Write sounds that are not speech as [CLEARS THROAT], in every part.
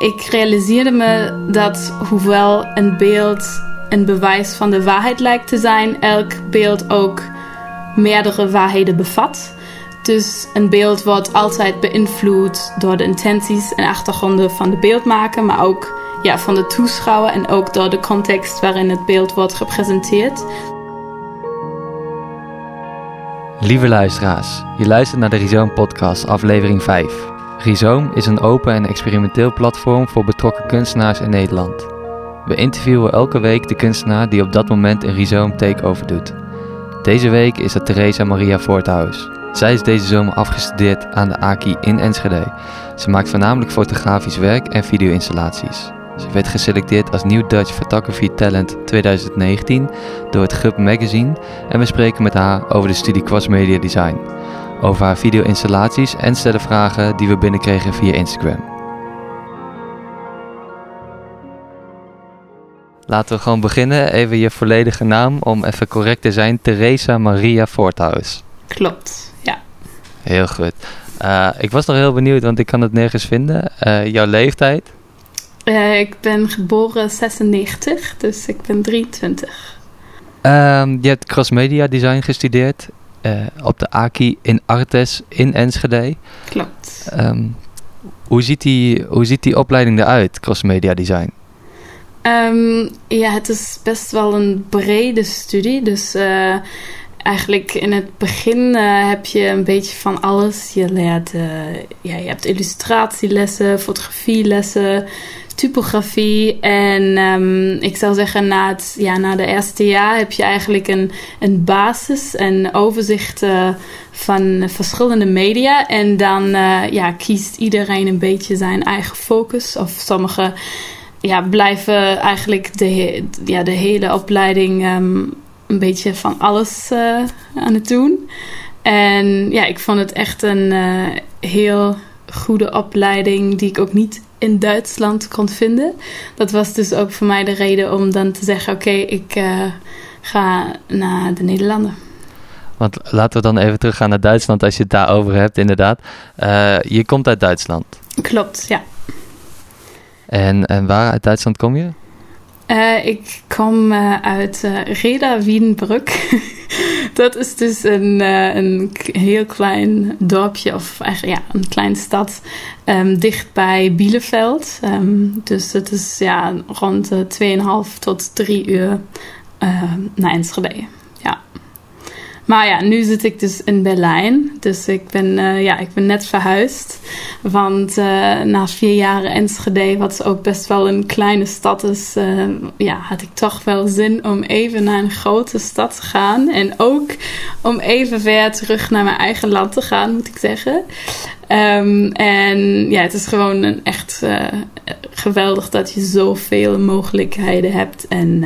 ik realiseerde me dat hoewel een beeld een bewijs van de waarheid lijkt te zijn, elk beeld ook meerdere waarheden bevat. Dus een beeld wordt altijd beïnvloed door de intenties en achtergronden van de beeldmaker, maar ook ja, van de toeschouwer en ook door de context waarin het beeld wordt gepresenteerd. Lieve luisteraars, je luistert naar de Rhizoom Podcast, aflevering 5. Rhizoom is een open en experimenteel platform voor betrokken kunstenaars in Nederland. We interviewen elke week de kunstenaar die op dat moment een Rhizoom takeover doet. Deze week is dat Theresa Maria Voorthuis. Zij is deze zomer afgestudeerd aan de AKI in Enschede. Ze maakt voornamelijk fotografisch werk en video-installaties. Ze werd geselecteerd als New Dutch Photography Talent 2019 door het GUB Magazine en we spreken met haar over de studie Cross Media Design, over haar video-installaties en stellen vragen die we binnenkregen via Instagram. Laten we gewoon beginnen. Even je volledige naam om even correct te zijn. Theresa Maria Voorthuis. Klopt, ja. Heel goed. Uh, ik was nog heel benieuwd, want ik kan het nergens vinden. Uh, jouw leeftijd? Uh, ik ben geboren 96, dus ik ben 23. Um, je hebt crossmedia design gestudeerd op de AKI in Artes in Enschede. Klopt. Um, hoe, ziet die, hoe ziet die opleiding eruit, crossmedia design? Um, ja, het is best wel een brede studie. Dus uh, eigenlijk in het begin uh, heb je een beetje van alles. Je leert, uh, ja, je hebt illustratielessen, fotografielessen, typografie. En um, ik zou zeggen, na, het, ja, na de eerste jaar heb je eigenlijk een, een basis en overzicht van verschillende media. En dan ja, kiest iedereen een beetje zijn eigen focus. Of sommige ja, blijven eigenlijk de, ja, de hele opleiding um, een beetje van alles uh, aan het doen. En ja, ik vond het echt een uh, heel goede opleiding die ik ook niet in Duitsland kon vinden. Dat was dus ook voor mij de reden om dan te zeggen: oké, okay, ik uh, ga naar de Nederlanden. Want laten we dan even teruggaan naar Duitsland als je het daarover hebt, inderdaad. je komt uit Duitsland. Klopt, ja. En, en waar uit Duitsland kom je? Uh, ik kom uh, uit uh, Reda Wiedenbrück. [LAUGHS] dat is dus een, een heel klein dorpje, of eigenlijk ja, een kleine stad um, dicht bij Bielefeld. Um, dus het is ja, rond 2,5 tot 3 uur naar Enschede. Maar ja, nu zit ik dus in Berlijn. Dus ik ben, uh, ja, ik ben net verhuisd. Want uh, na vier jaren Enschede, wat ook best wel een kleine stad is, uh, ja, had ik toch wel zin om even naar een grote stad te gaan. En ook om even ver terug naar mijn eigen land te gaan, moet ik zeggen. Um, en ja, het is gewoon een echt geweldig dat je zoveel mogelijkheden hebt. En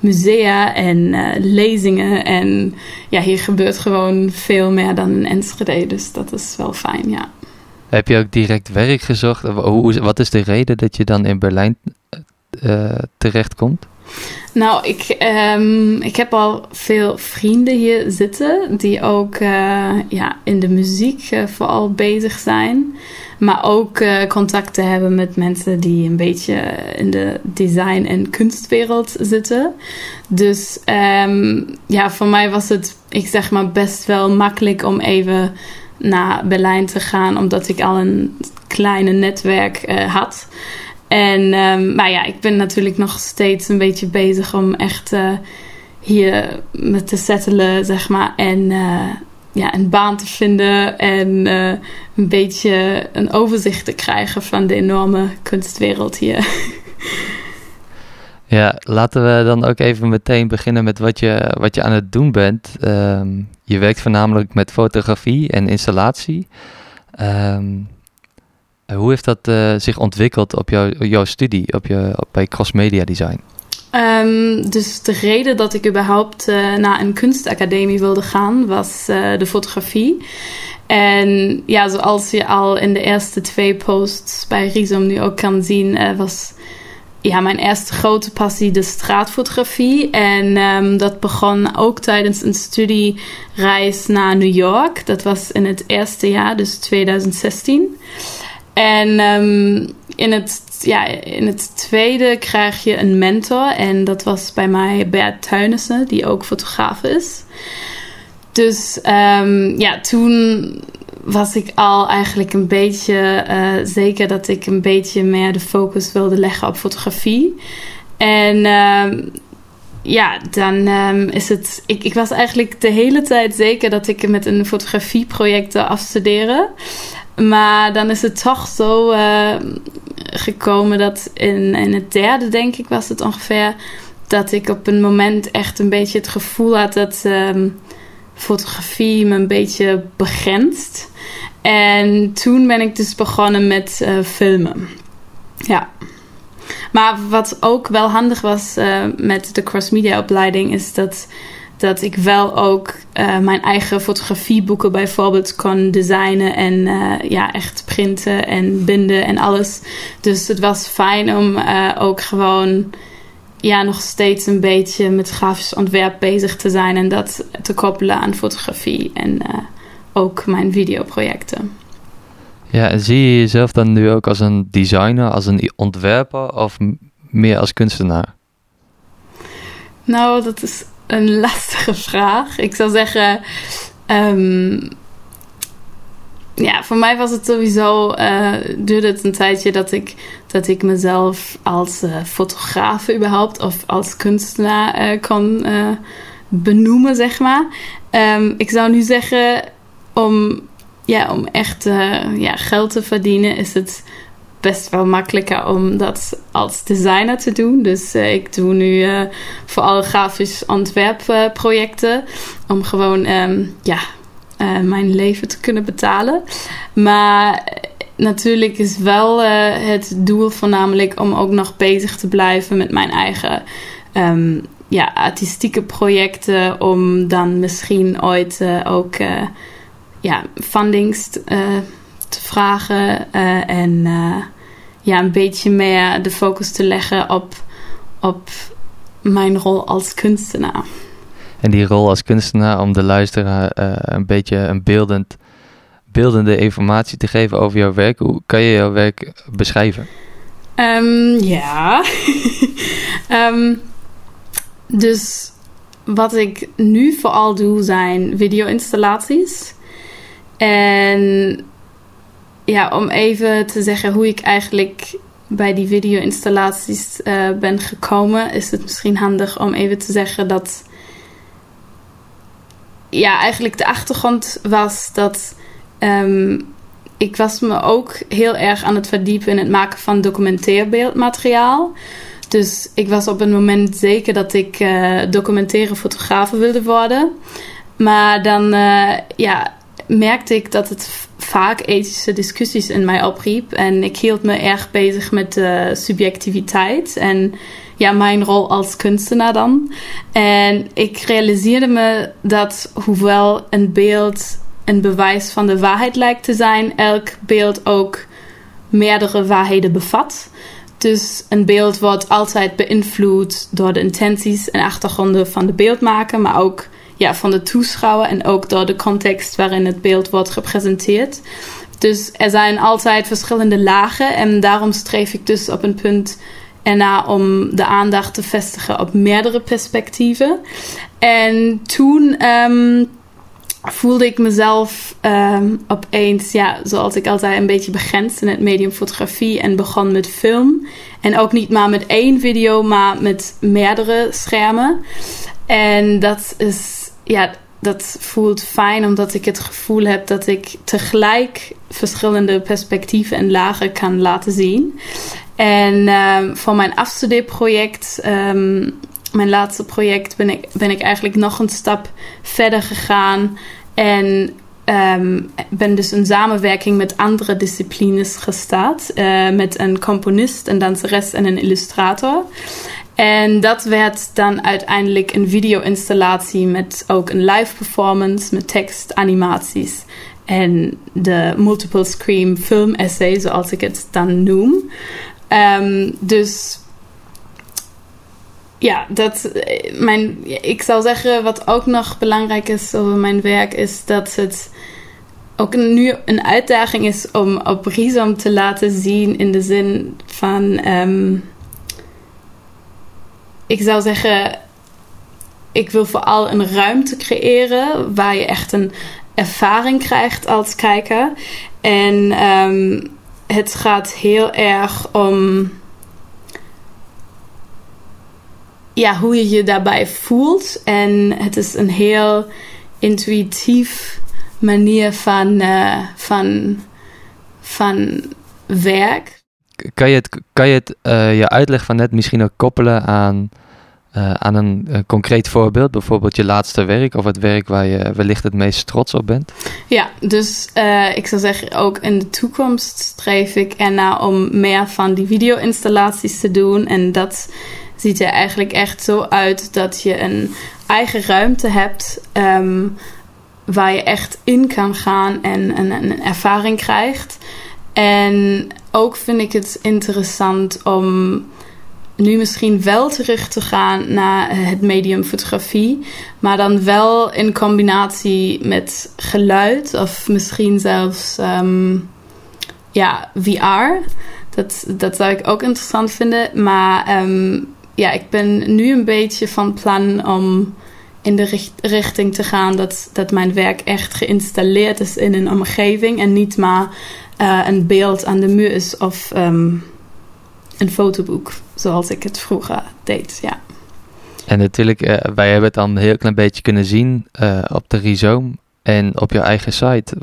musea en uh, lezingen. En ja, hier gebeurt gewoon veel meer dan in Enschede. Dus dat is wel fijn, ja. Heb je ook direct werk gezocht? Hoe, wat is de reden dat je dan in Berlijn uh, terechtkomt? Nou, ik, um, ik heb al veel vrienden hier zitten die ook uh, ja, in de muziek vooral bezig zijn. Maar ook uh, contacten hebben met mensen die een beetje in de design- en kunstwereld zitten. Dus um, ja, voor mij was het, ik zeg maar, best wel makkelijk om even naar Berlijn te gaan, omdat ik al een kleine netwerk uh, had. En, um, maar ja, ik ben natuurlijk nog steeds een beetje bezig om echt uh, hier me te settelen, zeg maar. En ja, een baan te vinden en uh, een beetje een overzicht te krijgen van de enorme kunstwereld hier. Ja, laten we dan ook even meteen beginnen met wat je, wat je aan het doen bent. Um, je werkt voornamelijk met fotografie en installatie. Um, hoe heeft dat uh, zich ontwikkeld op jouw, jouw studie op je, op, bij Cross Media Design? Um, dus de reden dat ik überhaupt uh, naar een kunstacademie wilde gaan, was uh, de fotografie. En ja, zoals je al in de eerste twee posts bij Rhizom nu ook kan zien, was ja, mijn eerste grote passie de straatfotografie. En ehm, dat begon ook tijdens een studiereis naar New York. Dat was in het eerste jaar, dus 2016. En ehm, in, het, ja, in het tweede krijg je een mentor. En dat was bij mij Bert Tuinissen, die ook fotograaf is. Dus um, ja, toen was ik al eigenlijk een beetje uh, zeker dat ik een beetje meer de focus wilde leggen op fotografie. En um, ja, dan um, is het. Ik, ik was eigenlijk de hele tijd zeker dat ik met een fotografieproject zou afstuderen. Maar dan is het toch zo gekomen dat in, in het derde, denk ik, was het ongeveer. Dat ik op een moment echt een beetje het gevoel had dat um, fotografie me een beetje begrenst. En toen ben ik dus begonnen met uh, filmen. Ja. Maar wat ook wel handig was uh, met de crossmedia opleiding is dat, dat ik wel ook uh, mijn eigen fotografieboeken bijvoorbeeld kon designen en ja, echt printen en binden en alles. Dus het was fijn om ook gewoon ja, nog steeds een beetje met grafisch ontwerp bezig te zijn en dat te koppelen aan fotografie en ook mijn videoprojecten. Ja, en zie je jezelf dan nu ook als een designer, als een ontwerper of meer als kunstenaar? Nou, dat is een lastige vraag. Ik zou zeggen, um, ja, voor mij was het sowieso, uh, duurde het een tijdje dat ik, dat ik mezelf als uh, fotograaf überhaupt of als kunstenaar uh, kon benoemen, zeg maar. Um, ik zou nu zeggen, om, ja, om echt ja, geld te verdienen is het best wel makkelijker om dat als designer te doen. Dus uh, ik doe nu uh, vooral grafisch ontwerpprojecten om gewoon um, ja, mijn leven te kunnen betalen. Maar natuurlijk is wel het doel voornamelijk om ook nog bezig te blijven met mijn eigen um, ja, artistieke projecten. Om dan misschien ooit ook ja, fundings te vragen uh, en uh, ja, een beetje meer de focus te leggen op, op mijn rol als kunstenaar. En die rol als kunstenaar om de luisteraar een beetje een beeldend, beeldende informatie te geven over jouw werk. Hoe kan je jouw werk beschrijven? Um, ja. um, [LAUGHS] dus wat ik nu vooral doe zijn video-installaties. En ja, om even te zeggen hoe ik eigenlijk bij die video-installaties uh, ben gekomen, is het misschien handig om even te zeggen dat. Ja, eigenlijk de achtergrond was dat. Um, ik was me ook heel erg aan het verdiepen in het maken van documentairbeeldmateriaal. Dus ik was op een moment zeker dat ik uh, documentaire fotograaf wilde worden. Maar dan, uh, ja, merkte ik dat het vaak ethische discussies in mij opriep. En ik hield me erg bezig met de subjectiviteit en ja, mijn rol als kunstenaar dan. En ik realiseerde me dat hoewel een beeld een bewijs van de waarheid lijkt te zijn, elk beeld ook meerdere waarheden bevat. Dus een beeld wordt altijd beïnvloed door de intenties en achtergronden van de beeldmaker, maar ook ja, van de toeschouwer en ook door de context waarin het beeld wordt gepresenteerd. Dus er zijn altijd verschillende lagen en daarom streef ik dus op een punt erna om de aandacht te vestigen op meerdere perspectieven. En toen um, voelde ik mezelf um, opeens, ja, zoals ik altijd een beetje begrensd in het medium fotografie en begon met film. En ook niet maar met één video, maar met meerdere schermen. En dat is ja, dat voelt fijn omdat ik het gevoel heb dat ik tegelijk verschillende perspectieven en lagen kan laten zien. En uh, voor mijn afstudeerproject, um, mijn laatste project, ben ik, ben ik eigenlijk nog een stap verder gegaan. En um, ben dus een samenwerking met andere disciplines gestart. Uh, met een componist, een danseres en een illustrator. En dat werd dan uiteindelijk een video-installatie met ook een live performance met tekst, animaties en de multiple screen film essay, zoals ik het dan noem. Um, dus ja, dat mijn, ik zou zeggen, wat ook nog belangrijk is over mijn werk, is dat het ook nu een uitdaging is om op Rhizome te laten zien in de zin van, ehm, ik zou zeggen, ik wil vooral een ruimte creëren waar je echt een ervaring krijgt als kijker. En ehm, het gaat heel erg om ja, hoe je je daarbij voelt. En het is een heel intuïtief manier van, uh, van, van werk. Kan je het, kan je, het uh, je uitleg van net misschien ook koppelen aan, uh, aan een, een, concreet voorbeeld? Bijvoorbeeld je laatste werk of het werk waar je wellicht het meest trots op bent? Ja, dus ik zou zeggen ook in de toekomst streef ik ernaar om meer van die video-installaties te doen. En dat ziet er eigenlijk echt zo uit dat je een eigen ruimte hebt um, waar je echt in kan gaan en een, een ervaring krijgt. En ook vind ik het interessant om nu misschien wel terug te gaan naar het medium fotografie, maar dan wel in combinatie met geluid of misschien zelfs um, ja, VR. Dat, dat zou ik ook interessant vinden. Maar um, ja, ik ben nu een beetje van plan om in de richting te gaan dat, dat mijn werk echt geïnstalleerd is in een omgeving en niet maar uh, een beeld aan de muur is of um, een fotoboek, zoals ik het vroeger deed. Ja. En natuurlijk, uh, wij hebben het dan een heel klein beetje kunnen zien uh, op de Rhizome en op je eigen site.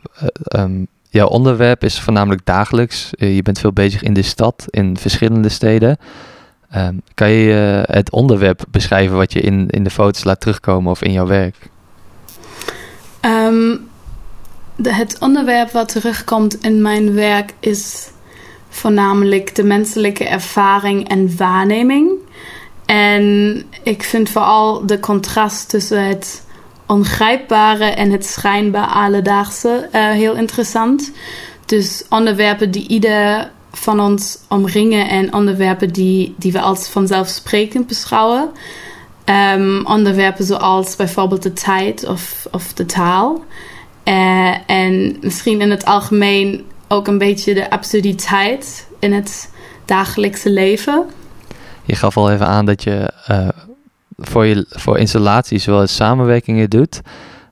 Um, jouw onderwerp is voornamelijk dagelijks. je bent veel bezig in de stad, in verschillende steden. Um, kan je uh, het onderwerp beschrijven wat je in, in de foto's laat terugkomen of in jouw werk? Um, de, het onderwerp wat terugkomt in mijn werk is voornamelijk de menselijke ervaring en waarneming. En ik vind vooral de contrast tussen het ongrijpbare en het schijnbaar alledaagse uh, heel interessant. Dus onderwerpen die ieder van ons omringen en onderwerpen die, die we als vanzelfsprekend beschouwen. Um, onderwerpen zoals bijvoorbeeld de tijd of, of de taal. Uh, en misschien in het algemeen ook een beetje de absurditeit in het dagelijkse leven. Je gaf al even aan dat je uh, voor, je, voor installaties wel eens samenwerkingen doet.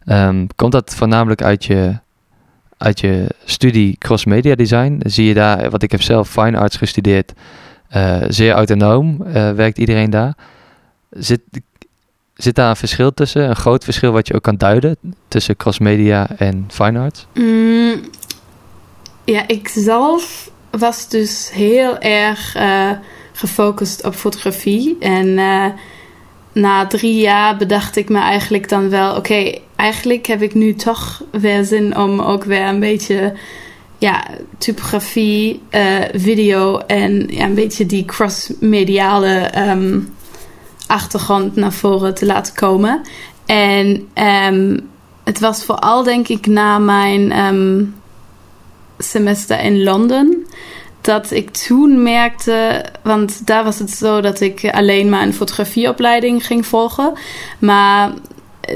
Um, komt dat voornamelijk uit je uit je studie cross media design. Zie je daar, wat ik heb zelf fine arts gestudeerd, uh, zeer autonoom uh, werkt iedereen daar. Zit, zit daar een verschil tussen? Een groot verschil wat je ook kan duiden tussen cross media en fine arts? Mm, ja, ik zelf was dus heel erg uh, gefocust op fotografie. En na drie jaar bedacht ik me eigenlijk dan wel: oké, eigenlijk heb ik nu toch weer zin om ook weer een beetje ja, typografie, uh, video en ja, een beetje die cross-mediale um, achtergrond naar voren te laten komen. En um, het was vooral, denk ik, na mijn um, semester in Londen dat ik toen merkte, want daar was het zo dat ik alleen maar een fotografieopleiding ging volgen. Maar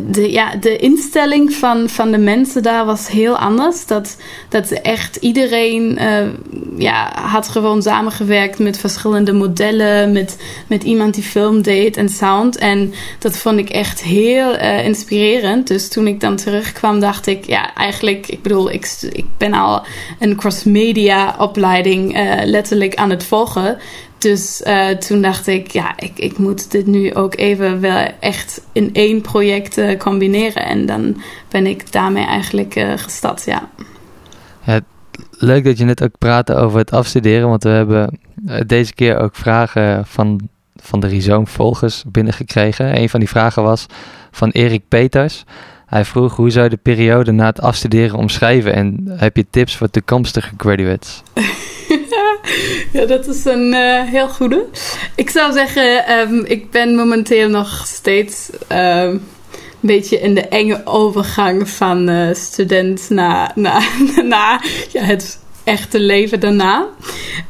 de, ja, de instelling van, van de mensen daar was heel anders. Dat, dat echt iedereen uh, ja, had gewoon samengewerkt met verschillende modellen, met, met iemand die film deed en sound. En dat vond ik echt heel uh, inspirerend. Dus toen ik dan terugkwam, dacht ik, ja, eigenlijk, ik bedoel, ik, ik ben al een cross-media opleiding uh, letterlijk aan het volgen. Dus uh, toen dacht ik, ja, ik, ik moet dit nu ook even wel echt in één project uh, combineren. En dan ben ik daarmee eigenlijk uh, gestart, ja. ja. Leuk dat je net ook praatte over het afstuderen, want we hebben deze keer ook vragen van, van de Rhizoom-volgers binnengekregen. Een van die vragen was van Erik Peters. Hij vroeg hoe zou je de periode na het afstuderen omschrijven en heb je tips voor toekomstige graduates? [LAUGHS] [LAUGHS] ja, dat is een uh, heel goede. Ik zou zeggen, um, ik ben momenteel nog steeds um, een beetje in de enge overgang van uh, student naar, [LAUGHS] naar, naar het echte leven daarna.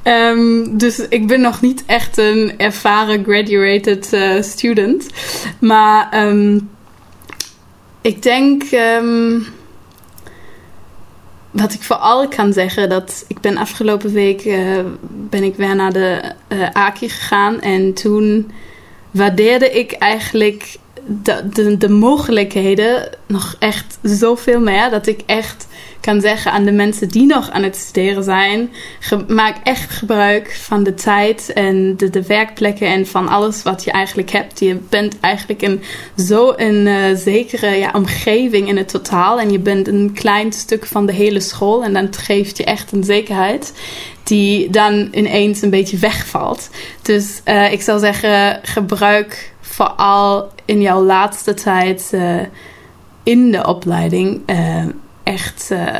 Ehm, dus ik ben nog niet echt een ervaren graduated uh, student. Maar ehm, ik denk. Wat ik vooral kan zeggen, dat ik ben afgelopen week uh, ben ik weer naar de uh, AKI gegaan. En toen waardeerde ik eigenlijk de, de, de mogelijkheden nog echt zoveel meer. Dat ik echt kan zeggen aan de mensen die nog aan het studeren zijn: maak echt gebruik van de tijd en de, de werkplekken en van alles wat je eigenlijk hebt. Je bent eigenlijk in zo'n uh, zekere ja, omgeving in het totaal en je bent een klein stuk van de hele school en dat geeft je echt een zekerheid die dan ineens een beetje wegvalt. Dus uh, ik zou zeggen, gebruik vooral in jouw laatste tijd uh, in de opleiding echt. Uh,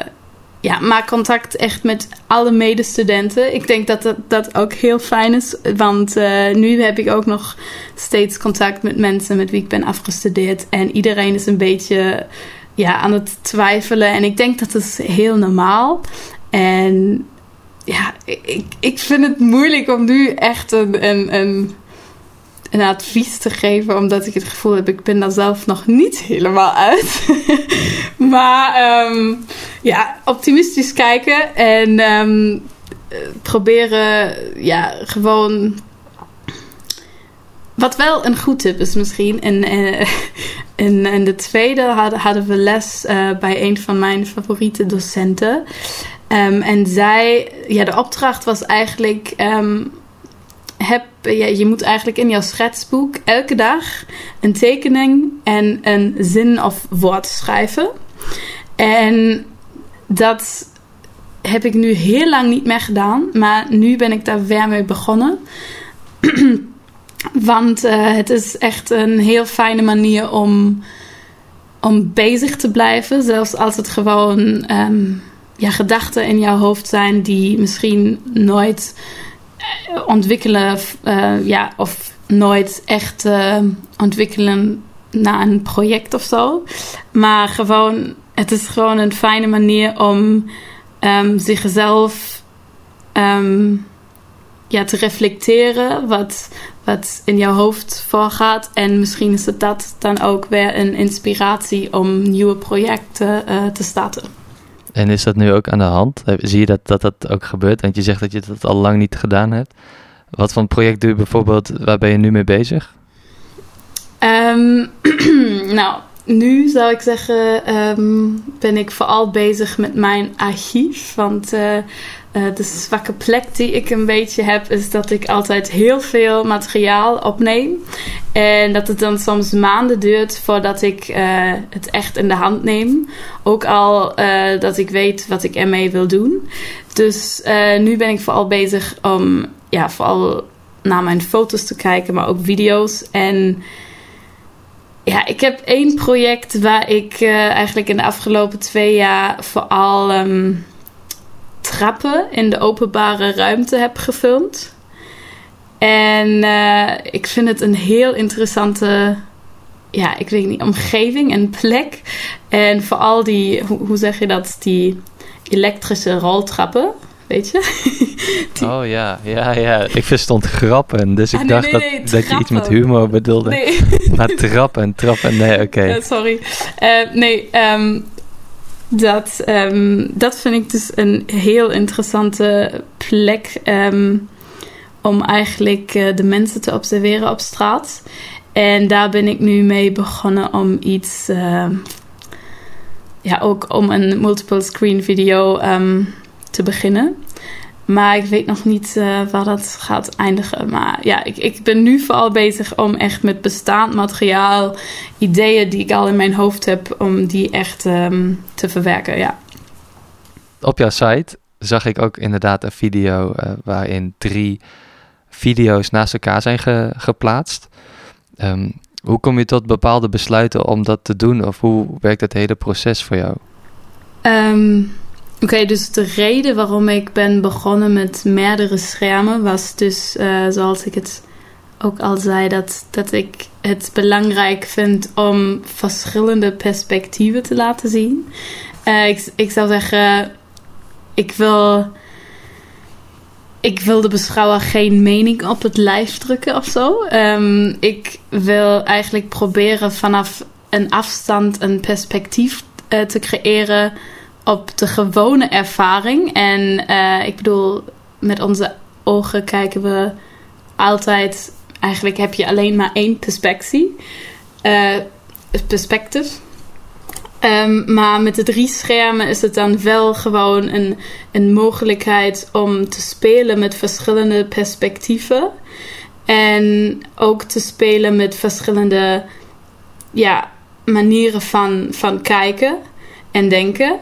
ja, maak contact echt met alle medestudenten. Ik denk dat dat, dat ook heel fijn is. Want nu heb ik ook nog steeds contact met mensen met wie ik ben afgestudeerd. En iedereen is een beetje ja, aan het twijfelen. En ik denk dat is heel normaal. En ja, ik, ik vind het moeilijk om nu echt een, een, een een advies te geven, omdat ik het gevoel heb, ik ben daar zelf nog niet helemaal uit. [LAUGHS] maar um, ja, optimistisch kijken en um, proberen, ja, gewoon. Wat wel een goed tip is misschien. En, [LAUGHS] in, in de tweede hadden, we les uh, bij een van mijn favoriete docenten. Um, en zij, ja, de opdracht was eigenlijk heb, ja, je moet eigenlijk in jouw schetsboek elke dag een tekening en een zin of woord schrijven. En dat heb ik nu heel lang niet meer gedaan, maar nu ben ik daar weer mee begonnen. [CLEARS THROAT] Want uh, het is echt een heel fijne manier om, om bezig te blijven, zelfs als het gewoon um, ja, gedachten in jouw hoofd zijn die misschien nooit ontwikkelen uh, ja, of nooit echt uh, ontwikkelen naar een project of zo. Maar gewoon, het is gewoon een fijne manier om um, zichzelf um, ja, te reflecteren wat, wat in jouw hoofd voorgaat. En misschien is het dat dan ook weer een inspiratie om nieuwe projecten te starten. En is dat nu ook aan de hand? Zie je dat, dat dat ook gebeurt? Want je zegt dat je dat al lang niet gedaan hebt. Wat voor een project doe je bijvoorbeeld, waar ben je nu mee bezig? Um, [CLEARS THROAT] nou, nu zou ik zeggen, um, ben ik vooral bezig met mijn archief. Want uh, uh, de zwakke plek die ik een beetje heb, is dat ik altijd heel veel materiaal opneem. En dat het dan soms maanden duurt voordat ik uh, het echt in de hand neem. Ook al dat ik weet wat ik ermee wil doen. Dus nu ben ik vooral bezig om ja, vooral naar mijn foto's te kijken, maar ook video's. En ja, ik heb één project waar ik eigenlijk in de afgelopen twee jaar vooral um, trappen in de openbare ruimte heb gefilmd. En uh, ik vind het een heel interessante, ja, ik weet niet, omgeving en plek. En vooral die, hoe, zeg je dat, die elektrische roltrappen weet je? [LAUGHS] Oh ja, ja, ja. Ik verstond grappen, dus ik ah, dacht dat, dat je iets met humor bedoelde. Maar trappen, trappen, nee, oké. sorry. Uh, nee, um, dat, um, dat vind ik dus een heel interessante plek um, om eigenlijk uh, de mensen te observeren op straat. En daar ben ik nu mee begonnen om iets, uh, ja, ook om een multiple screen video te beginnen. Maar ik weet nog niet uh, waar dat gaat eindigen. Maar ja, ik, ik ben nu vooral bezig om echt met bestaand materiaal, ideeën die ik al in mijn hoofd heb, om die echt um, te verwerken. Ja. Op jouw site zag ik ook inderdaad een video uh, waarin drie video's naast elkaar zijn ge geplaatst. Um, hoe kom je tot bepaalde besluiten om dat te doen? Of hoe werkt het hele proces voor jou? Um, Oké, dus de reden waarom ik ben begonnen met meerdere schermen was dus, uh, zoals ik het ook al zei, dat, dat ik het belangrijk vind om verschillende perspectieven te laten zien. Uh, ik, ik zou zeggen, ik wil ik wil de beschouwer geen mening op het lijf drukken of zo. Ehm, ik wil eigenlijk proberen vanaf een afstand een perspectief uh, te creëren op de gewone ervaring. En uh, ik bedoel, met onze ogen kijken we altijd. Eigenlijk heb je alleen maar één perspectie. Uh, perspectief. Um, maar met de drie schermen is het dan wel gewoon een, een mogelijkheid om te spelen met verschillende perspectieven. En ook te spelen met verschillende ja, manieren van, van kijken en denken.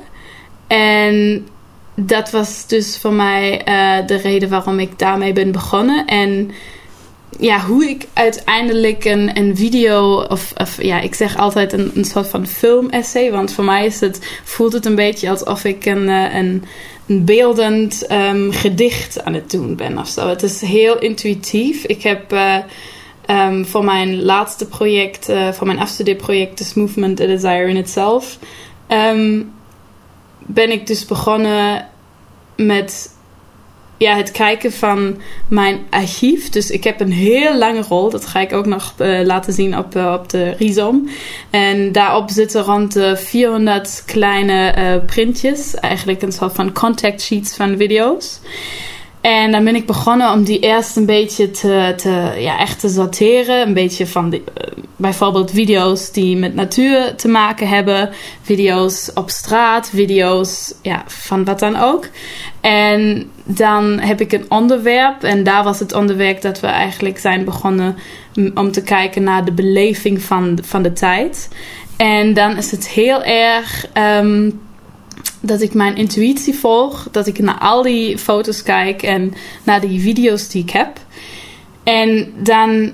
En dat was dus voor mij uh, de reden waarom ik daarmee ben begonnen. En ja, hoe ik uiteindelijk een, een video, of, of ja, ik zeg altijd een, soort van film-essay. Want voor mij is het, voelt het een beetje alsof ik een, uh, een, een beeldend um, gedicht aan het doen ben of zo. Het is heel intuïtief. Ik heb uh, um, voor mijn laatste project, voor mijn afstudeerproject, This Movement, A Desire in Itself, um, ben ik dus begonnen met ja, het kijken van mijn archief. Dus ik heb een heel lange rol. Dat ga ik ook nog uh, laten zien op, uh, op de Rhizome. En daarop zitten rond de 400 kleine uh, printjes. Eigenlijk een soort van contact sheets van video's. En dan ben ik begonnen om die eerst een beetje te, te, ja, echt te sorteren. Een beetje van uh, bijvoorbeeld video's die met natuur te maken hebben. Video's op straat, video's ja, van wat dan ook. En dan heb ik een onderwerp. En daar was het onderwerp dat we eigenlijk zijn begonnen om te kijken naar de beleving van, van de tijd. En dan is het heel erg. Um, dat ik mijn intuïtie volg. Dat ik naar al die foto's kijk en naar die video's die ik heb. En dan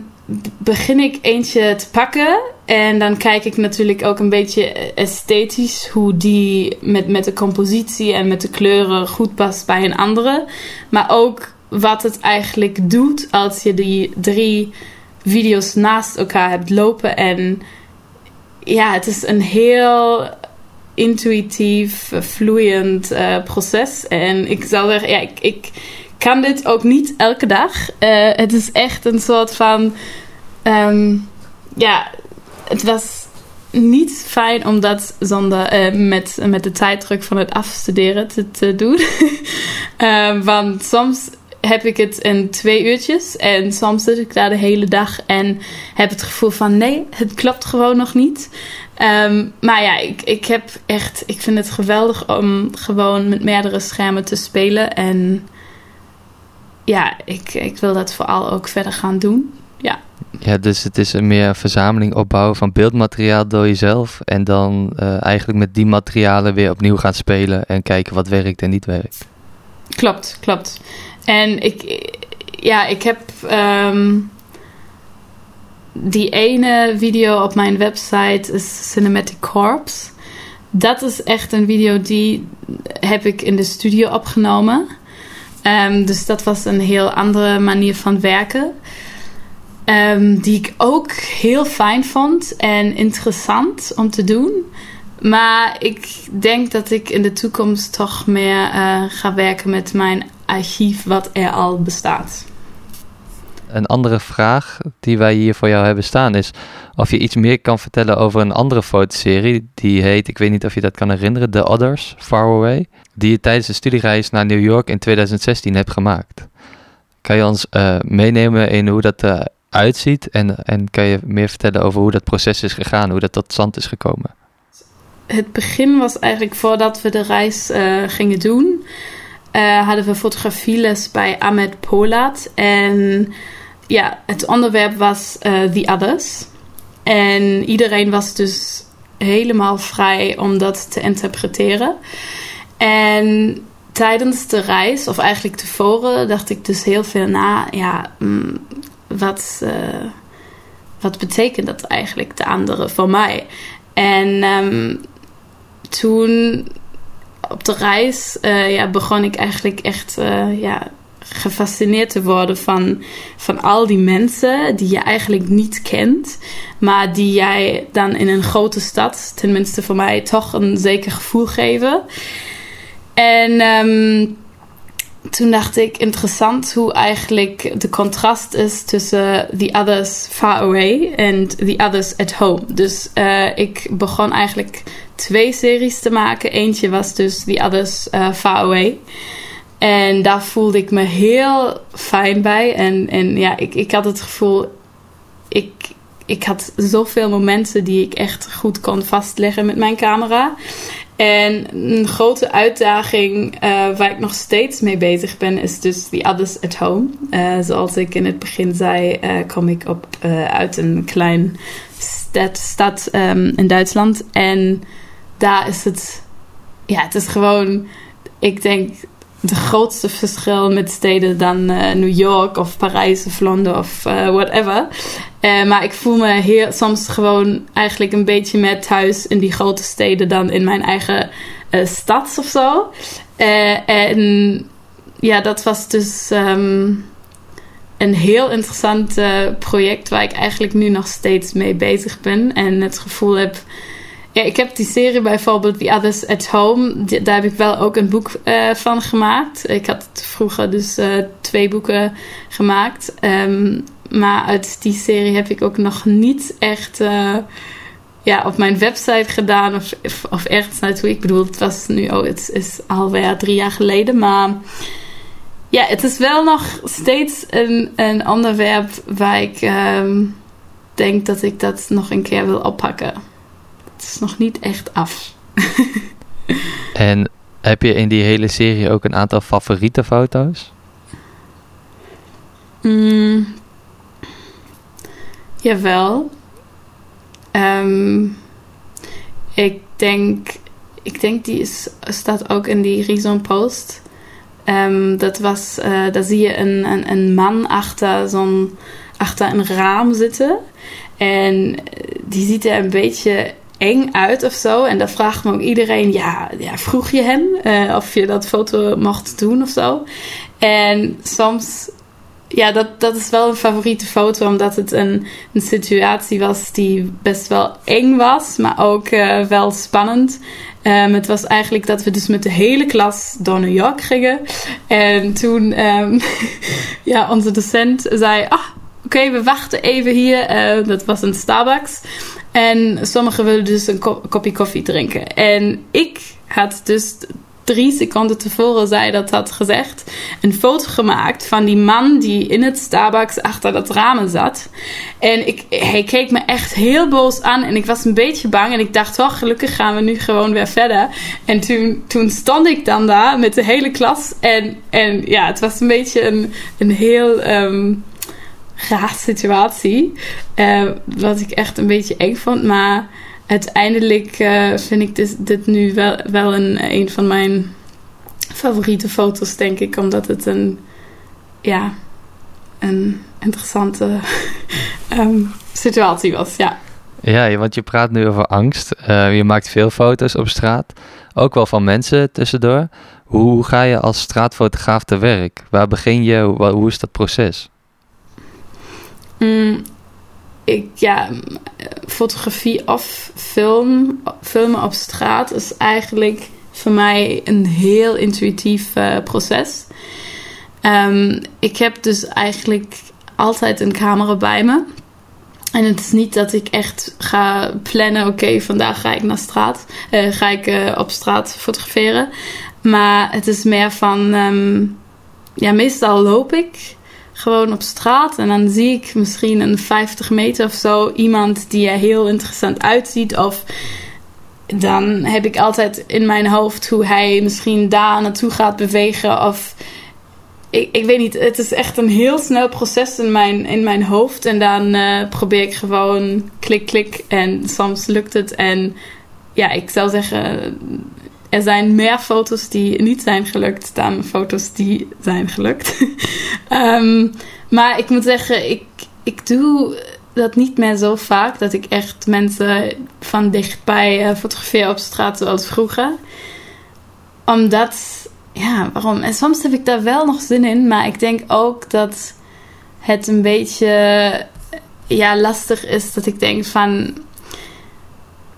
begin ik eentje te pakken. En dan kijk ik natuurlijk ook een beetje esthetisch hoe die met, met de compositie en met de kleuren goed past bij een andere. Maar ook wat het eigenlijk doet als je die drie video's naast elkaar hebt lopen. En ja, het is een heel intuïtief, vloeiend uh, proces. En ik zou zeggen, ja, ik, ik kan dit ook niet elke dag. Uh, het is echt een soort van. Um, ja, het was niet fijn om dat zonder uh, met, met de tijddruk van het afstuderen te, te doen. [LAUGHS] want soms heb ik het in twee uurtjes. En soms zit ik daar de hele dag en heb het gevoel van nee, het klopt gewoon nog niet. Um, maar ja, ik, ik heb echt, ik vind het geweldig om gewoon met meerdere schermen te spelen. En ja, ik, ik wil dat vooral ook verder gaan doen. Ja. Ja, dus het is een meer verzameling opbouwen van beeldmateriaal door jezelf. En dan uh, eigenlijk met die materialen weer opnieuw gaan spelen en kijken wat werkt en niet werkt. Klopt, klopt. En ik, ja, ik heb um, die ene video op mijn website is Cinematic Corps. Dat is echt een video die heb ik in de studio opgenomen. Um, dus dat was een heel andere manier van werken. Um, die ik ook heel fijn vond en interessant om te doen. Maar ik denk dat ik in de toekomst toch meer uh, ga werken met mijn archief wat er al bestaat. Een andere vraag die wij hier voor jou hebben staan is of je iets meer kan vertellen over een andere fotoserie. Die heet, ik weet niet of je dat kan herinneren, The Others, Far Away. Die je tijdens de studiereis naar New York in 2016 hebt gemaakt. Kan je ons uh, meenemen in hoe dat eruit uh, ziet en, en kan je meer vertellen over hoe dat proces is gegaan, hoe dat tot stand is gekomen? Het begin was eigenlijk voordat we de reis uh, gingen doen hadden we fotografieles bij Ahmed Polat. En ja, het onderwerp was uh, The Others. En iedereen was dus helemaal vrij om dat te interpreteren. En tijdens de reis, of eigenlijk tevoren, dacht ik dus heel veel na. Ja, mm, wat, uh, wat betekent dat eigenlijk, de andere voor mij? En um, toen op de reis uh, ja, begon ik eigenlijk echt ja, gefascineerd te worden van, van al die mensen die je eigenlijk niet kent, maar die jij dan in een grote stad, tenminste voor mij, toch een zeker gevoel geven. En um, toen dacht ik interessant hoe eigenlijk de contrast is tussen The Others Far Away en The Others at Home. Dus uh, ik begon eigenlijk twee series te maken. Eentje was dus The Others uh, Far Away. En daar voelde ik me heel fijn bij. En, en ja, ik, ik had het gevoel, ik, ik had zoveel momenten die ik echt goed kon vastleggen met mijn camera. En een grote uitdaging uh, waar ik nog steeds mee bezig ben, is dus The Others at Home. Uh, zoals ik in het begin zei, uh, kom ik op, uit een klein stad, stad um, in Duitsland. En daar is het, ja, het is gewoon, ik denk, de grootste verschil met steden dan New York of Parijs of Londen of whatever. Uh, maar ik voel me heel, soms gewoon eigenlijk een beetje meer thuis in die grote steden dan in mijn eigen stad of zo. En ja, dat was dus um, een heel interessant project waar ik eigenlijk nu nog steeds mee bezig ben. En het gevoel heb. Ja, ik heb die serie bijvoorbeeld The Others at Home. daar heb ik wel ook een boek van gemaakt. Ik had vroeger dus twee boeken gemaakt. Um, maar uit die serie heb ik ook nog niet echt uh, ja, op mijn website gedaan of, of, ergens naartoe. Ik bedoel, het was nu, oh, het is alweer drie jaar geleden. Maar ja, het is wel nog steeds een, een onderwerp waar ik um, denk dat ik dat nog een keer wil oppakken. Het is nog niet echt af. [LAUGHS] en heb je in die hele serie ook een aantal favoriete foto's? Mm, Jawel. Um, ik denk, ik denk die is, staat ook in die Rhizome Post. Um, dat was, uh, daar zie je een, een, een man achter zo'n achter een raam zitten. En die ziet er een beetje eng uit of zo. En dan vraagt me ook iedereen, ja, ja vroeg je hem uh, of je dat foto mocht doen of zo. En soms ja, dat, dat is wel een favoriete foto, omdat het een, een situatie was die best wel eng was, maar ook uh, wel spannend. Um, het was eigenlijk dat we dus met de hele klas door New York gingen. En toen, um, [LAUGHS] ja, onze docent zei: Ah, oké, we wachten even hier. Uh, dat was een Starbucks. En sommigen wilden dus een kopje koffie drinken. En ik had dus drie seconden tevoren zij dat had gezegd, een foto gemaakt van die man die in het Starbucks achter dat ramen zat. En ik, hij keek me echt heel boos aan en ik was een beetje bang. En ik dacht, wel, gelukkig gaan we nu gewoon weer verder. En toen, toen stond ik dan daar met de hele klas. En, en ja, het was een beetje een, een heel... Um, raar situatie. Uh, wat ik echt een beetje eng vond. Maar uiteindelijk uh, vind ik dit, dit nu wel, wel een, een van mijn favoriete foto's, denk ik. Omdat het een, ja, een interessante um, [LAUGHS] situatie was, ja. Ja, want je praat nu over angst. Uh, je maakt veel foto's op straat. Ook wel van mensen tussendoor. Hoe ga je als straatfotograaf te werk? Waar begin je? Hoe is dat proces? Mm, ik, ja, fotografie of film, filmen op straat is eigenlijk voor mij een heel intuïtief uh, proces. Um, ik heb dus eigenlijk altijd een camera bij me. En het is niet dat ik echt ga plannen, oké, vandaag ga ik naar straat, uh, ga ik uh, op straat fotograferen. Maar het is meer van, um, ja, meestal loop ik gewoon op straat. En dan zie ik misschien een 50 meter of zo iemand die er heel interessant uitziet. Of dan heb ik altijd in mijn hoofd hoe hij misschien daar naartoe gaat bewegen. Of ik, ik weet niet, het is echt een heel snel proces in mijn, in mijn hoofd. En dan uh, probeer ik gewoon klik, klik. En soms lukt het. En ja, ik zou zeggen, er zijn meer foto's die niet zijn gelukt dan foto's die zijn gelukt. um, [LAUGHS] maar ik moet zeggen, ik, ik doe dat niet meer zo vaak. Dat ik echt mensen van dichtbij uh, fotografeer op straat zoals vroeger. Omdat, ja, waarom? En soms heb ik daar wel nog zin in. Maar ik denk ook dat het een beetje ja, lastig is dat ik denk van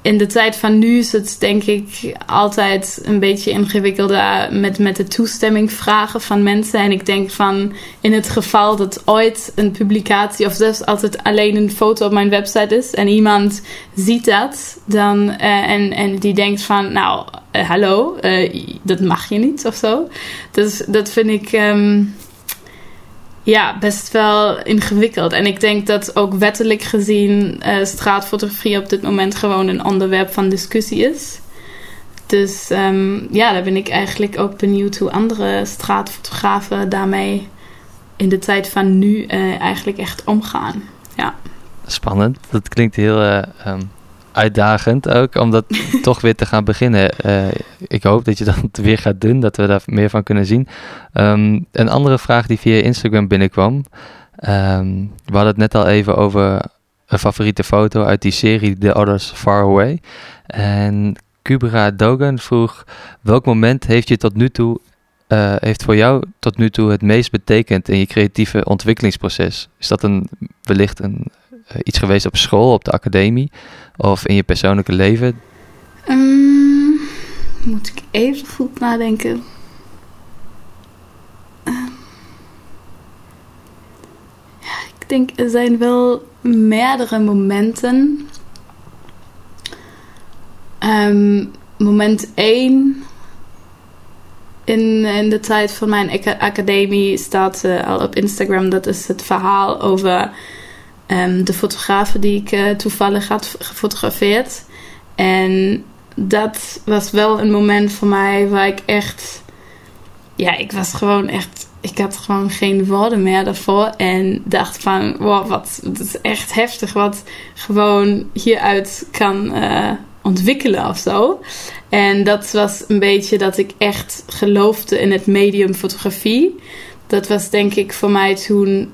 in de tijd van nu is het denk ik altijd een beetje ingewikkelder met, met de toestemming vragen van mensen. En ik denk van in het geval dat ooit een publicatie of zelfs het alleen een foto op mijn website is en iemand ziet dat dan, uh, en, en die denkt van nou uh, hallo, uh, dat mag je niet of zo. Dus dat vind ik. Um, ja, best wel ingewikkeld. En ik denk dat ook wettelijk gezien uh, straatfotografie op dit moment gewoon een onderwerp van discussie is. Dus um, ja, daar ben ik eigenlijk ook benieuwd hoe andere straatfotografen daarmee in de tijd van nu uh, eigenlijk echt omgaan. Ja. Spannend. Dat klinkt heel uh, um, uitdagend ook, om dat [LAUGHS] toch weer te gaan beginnen. Uh, ik hoop dat je dat weer gaat doen, dat we daar meer van kunnen zien. Um, een andere vraag die via Instagram binnenkwam. Um, we hadden het net al even over een favoriete foto uit die serie The Others Far Away. En Kubra Dogan vroeg, welk moment heeft je tot nu toe uh, heeft voor jou tot nu toe het meest betekend in je creatieve ontwikkelingsproces? Is dat een, wellicht een, uh, iets geweest op school, op de academie of in je persoonlijke leven? Um, moet ik even goed nadenken. Uh, ja, ik denk er zijn wel meerdere momenten. Um, moment 1 in, in de tijd van mijn academie staat uh, al op Instagram. Dat is het verhaal over um, de fotografen die ik uh, toevallig had gefotografeerd. En dat was wel een moment voor mij waar ik echt. Ja, ik was gewoon echt. Ik had gewoon geen woorden meer daarvoor. En dacht van: wow, wat. Is echt heftig wat gewoon hieruit kan. Uh, ontwikkelen of zo. En dat was een beetje dat ik echt geloofde in het medium fotografie. Dat was denk ik voor mij toen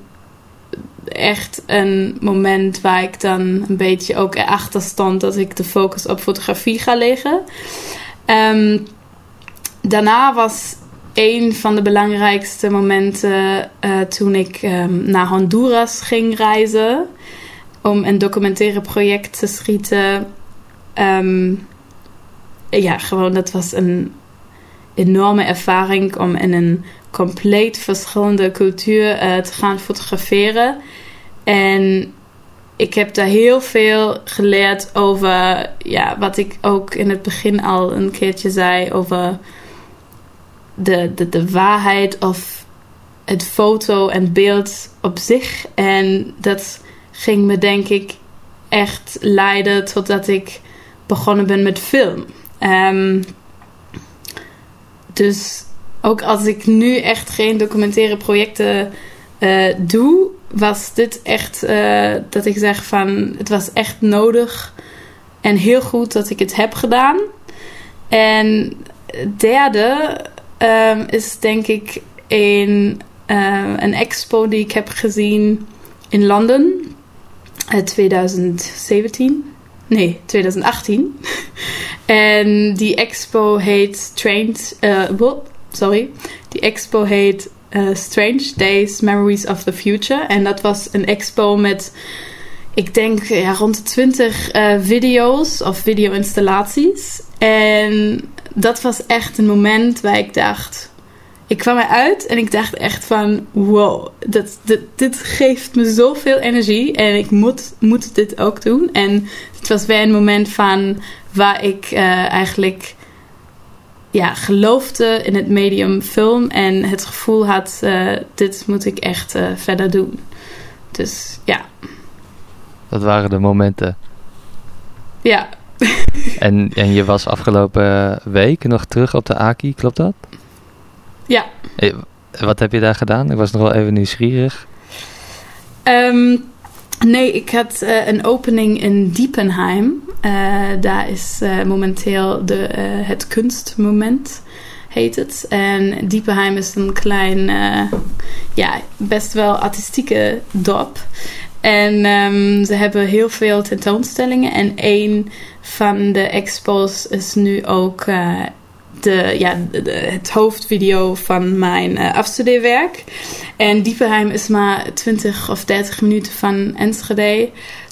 echt een moment waar ik dan een beetje ook erachter stond dat ik de focus op fotografie ga leggen. Um, daarna was een van de belangrijkste momenten uh, toen ik um, naar Honduras ging reizen om een documentaire project te schieten Um, ja, gewoon dat was een enorme ervaring om in een compleet verschillende cultuur uh, te gaan fotograferen. En ik heb daar heel veel geleerd over, ja, wat ik ook in het begin al een keertje zei, over de, de, de waarheid of het foto en beeld op zich. En dat ging me denk ik echt leiden totdat ik begonnen ben met film. Um, dus ook als ik nu echt geen documentaire projecten uh, doe, was dit echt uh, dat ik zeg van het was echt nodig en heel goed dat ik het heb gedaan. En derde um, is denk ik een, uh, een expo die ik heb gezien in Londen in 2017 nee, 2018. [LAUGHS] en die expo heet Trained, uh, sorry, die expo heet uh, Strange Days, Memories of the Future. En dat was een expo met, ik denk, ja, rond de 20 uh, video's of video-installaties. En dat was echt een moment waar ik dacht, ik kwam eruit en ik dacht echt van... wow, dat, dit, geeft me zoveel energie en ik moet, moet dit ook doen. En het was weer een moment van waar ik uh, eigenlijk ja, geloofde in het medium film en het gevoel had, uh, dit moet ik echt uh, verder doen. Dus ja. Dat waren de momenten. Ja. [LAUGHS] en, en je was afgelopen week nog terug op de Aki, klopt dat? Ja. Wat heb je daar gedaan? Ik was nog wel even nieuwsgierig. Um, nee, ik had uh, een opening in Diepenheim. Uh, daar is uh, momenteel de, het kunstmoment, heet het. En Diepenheim is een klein, ja, best wel artistieke dorp. En um, ze hebben heel veel tentoonstellingen. En een van de expos is nu ook de, ja, het hoofdvideo van mijn uh, afstudeerwerk. En Diepenheim is maar 20 of 30 minuten van Enschede.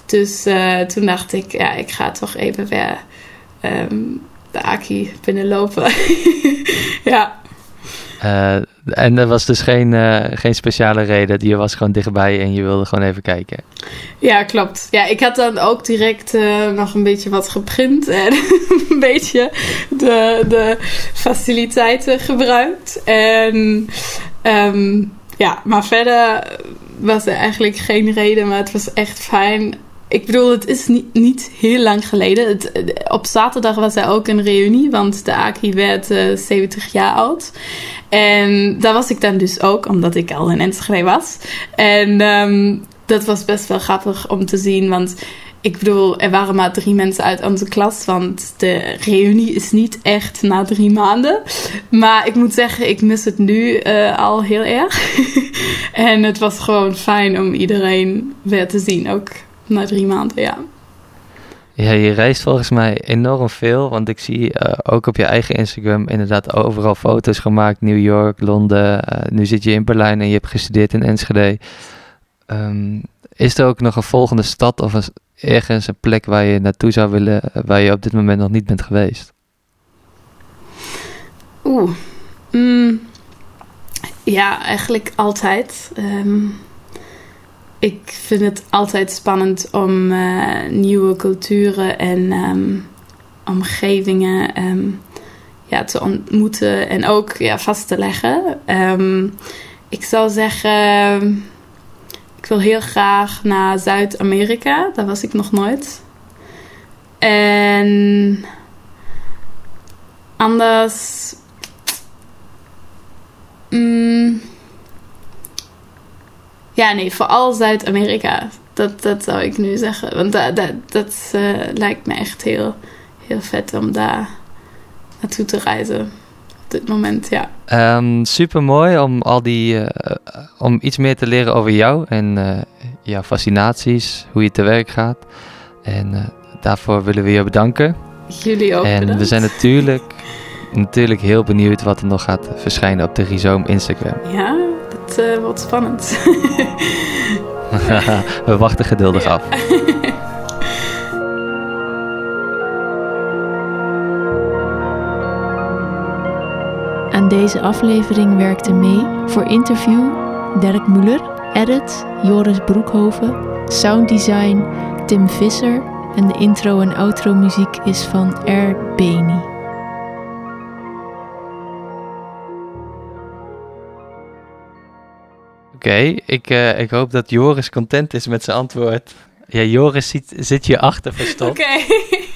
Dus uh, toen dacht ik, ja, ik ga toch even weer ehm, de Aki binnenlopen. [LAUGHS] ja. Uh, en er was dus geen, uh, geen speciale reden. Je was gewoon dichtbij en je wilde gewoon even kijken. Ja, klopt. Ja, ik had dan ook direct uh, nog een beetje wat geprint en [LAUGHS] een beetje de, de faciliteiten gebruikt. En um, ja, maar verder was er eigenlijk geen reden, maar het was echt fijn. Ik bedoel, het is niet, niet heel lang geleden. Het, op zaterdag was er ook een reunie, want de Aki werd uh, 70 jaar oud. En daar was ik dan dus ook, omdat ik al in Enschede was. En um, dat was best wel grappig om te zien, want ik bedoel, er waren maar drie mensen uit onze klas, want de reunie is niet echt na drie maanden. Maar ik moet zeggen, ik mis het nu uh, al heel erg. [LAUGHS] en het was gewoon fijn om iedereen weer te zien, ook na drie maanden, ja. Ja, je reist volgens mij enorm veel, want ik zie uh, ook op je eigen Instagram inderdaad overal foto's gemaakt. New York, Londen, uh, nu zit je in Berlijn en je hebt gestudeerd in Enschede. Um, is er ook nog een volgende stad of een, ergens een plek waar je naartoe zou willen, waar je op dit moment nog niet bent geweest? Oeh. Mm. Ja, eigenlijk altijd. Um, ik vind het altijd spannend om uh, nieuwe culturen en um, omgevingen um, ja, te ontmoeten en ook ja, vast te leggen. ik zou zeggen ik wil heel graag naar Zuid-Amerika. Daar was ik nog nooit. En anders. Mm, ja, nee, vooral Zuid-Amerika. Dat, dat zou ik nu zeggen. Want dat, dat, dat uh, lijkt me echt heel, heel vet om daar naartoe te reizen dit moment, ja. Um, Super mooi om al die uh, om iets meer te leren over jou en uh, jouw fascinaties, hoe je te werk gaat. En daarvoor willen we je bedanken. Jullie ook. En bedankt. we zijn natuurlijk, [LAUGHS] natuurlijk heel benieuwd wat er nog gaat verschijnen op de Rhizoom Instagram. Ja, dat wordt spannend. [LAUGHS] we wachten geduldig ja. af. Aan deze aflevering werkte mee voor interview Dirk Muller, edit Joris Broekhoven, sounddesign Tim Visser en de intro en outro muziek is van R. Beni. Okay, ik, uh, ik hoop dat Joris content is met zijn antwoord. Ja, Joris zit, zit hier achter verstopt. Oké. [LAUGHS]